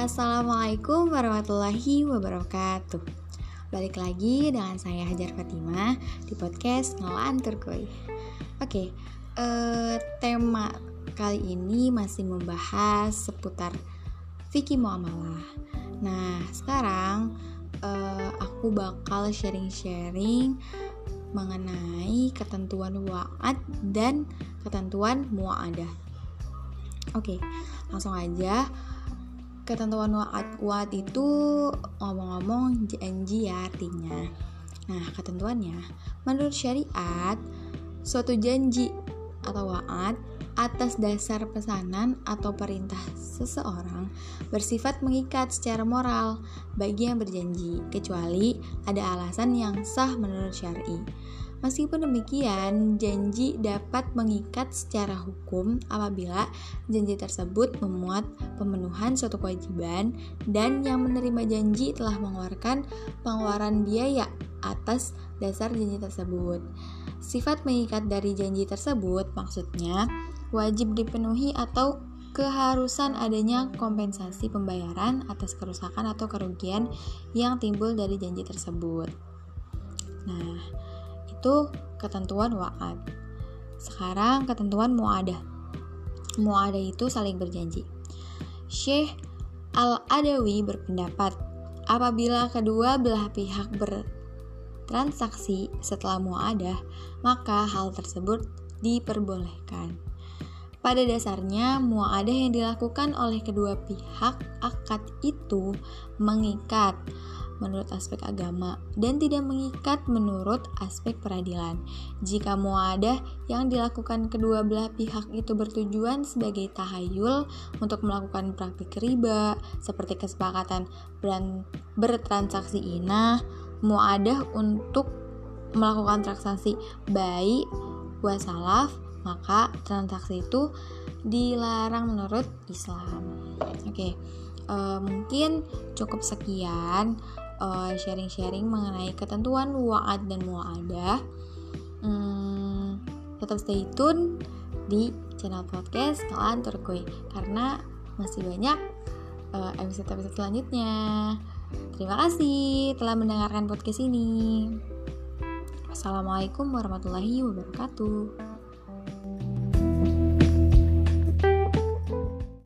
Assalamualaikum warahmatullahi wabarakatuh. Balik lagi dengan saya Hajar Fatima di podcast Ngelan Turkoy Oke, eh, tema kali ini masih membahas seputar fikih muamalah. Nah, sekarang eh, aku bakal sharing-sharing mengenai ketentuan wa'ad dan ketentuan mu'adah. Oke, langsung aja ketentuan wa'ad itu ngomong-ngomong janji ya artinya. Nah, ketentuannya menurut syariat suatu janji atau wa'ad atas dasar pesanan atau perintah seseorang bersifat mengikat secara moral bagi yang berjanji kecuali ada alasan yang sah menurut syar'i. Meskipun demikian, janji dapat mengikat secara hukum apabila janji tersebut memuat pemenuhan suatu kewajiban dan yang menerima janji telah mengeluarkan pengeluaran biaya atas dasar janji tersebut. Sifat mengikat dari janji tersebut maksudnya wajib dipenuhi atau keharusan adanya kompensasi pembayaran atas kerusakan atau kerugian yang timbul dari janji tersebut. Nah, itu ketentuan wa'ad. Sekarang ketentuan mu'adah. Mu'adah itu saling berjanji. Syekh Al-Adawi berpendapat, apabila kedua belah pihak bertransaksi setelah mu'adah, maka hal tersebut diperbolehkan. Pada dasarnya, mu'adah yang dilakukan oleh kedua pihak akad itu mengikat menurut aspek agama dan tidak mengikat menurut aspek peradilan. Jika muadah yang dilakukan kedua belah pihak itu bertujuan sebagai tahayul untuk melakukan praktik riba seperti kesepakatan bertransaksi inah, muadah untuk melakukan transaksi baik wasalaf, maka transaksi itu dilarang menurut Islam. Oke. Okay. Uh, mungkin cukup sekian uh, sharing-sharing mengenai ketentuan wa'ad dan mu'adah. Hmm, tetap stay tune di channel podcast Kelan Turkoy karena masih banyak uh, episode-episode selanjutnya. Terima kasih telah mendengarkan podcast ini. Assalamualaikum warahmatullahi wabarakatuh.